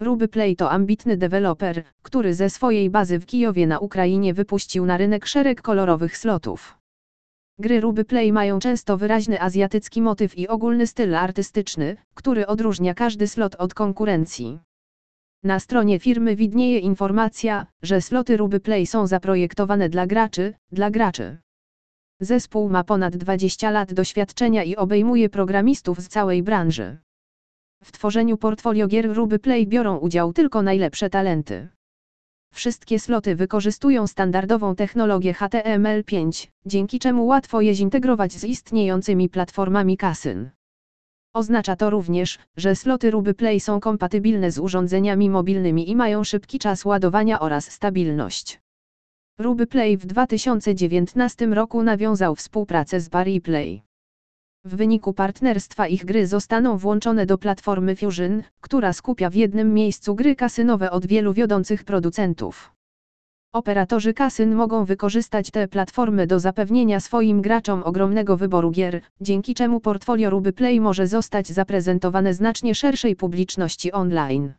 Ruby Play to ambitny deweloper, który ze swojej bazy w Kijowie na Ukrainie wypuścił na rynek szereg kolorowych slotów. Gry Ruby Play mają często wyraźny azjatycki motyw i ogólny styl artystyczny, który odróżnia każdy slot od konkurencji. Na stronie firmy widnieje informacja, że sloty Ruby Play są zaprojektowane dla graczy, dla graczy. Zespół ma ponad 20 lat doświadczenia i obejmuje programistów z całej branży. W tworzeniu portfolio gier Ruby Play biorą udział tylko najlepsze talenty. Wszystkie sloty wykorzystują standardową technologię HTML5, dzięki czemu łatwo je zintegrować z istniejącymi platformami kasyn. Oznacza to również, że sloty Ruby Play są kompatybilne z urządzeniami mobilnymi i mają szybki czas ładowania oraz stabilność. Ruby Play w 2019 roku nawiązał współpracę z Barry Play. W wyniku partnerstwa ich gry zostaną włączone do platformy Fusion, która skupia w jednym miejscu gry kasynowe od wielu wiodących producentów. Operatorzy kasyn mogą wykorzystać te platformy do zapewnienia swoim graczom ogromnego wyboru gier, dzięki czemu portfolio Ruby Play może zostać zaprezentowane znacznie szerszej publiczności online.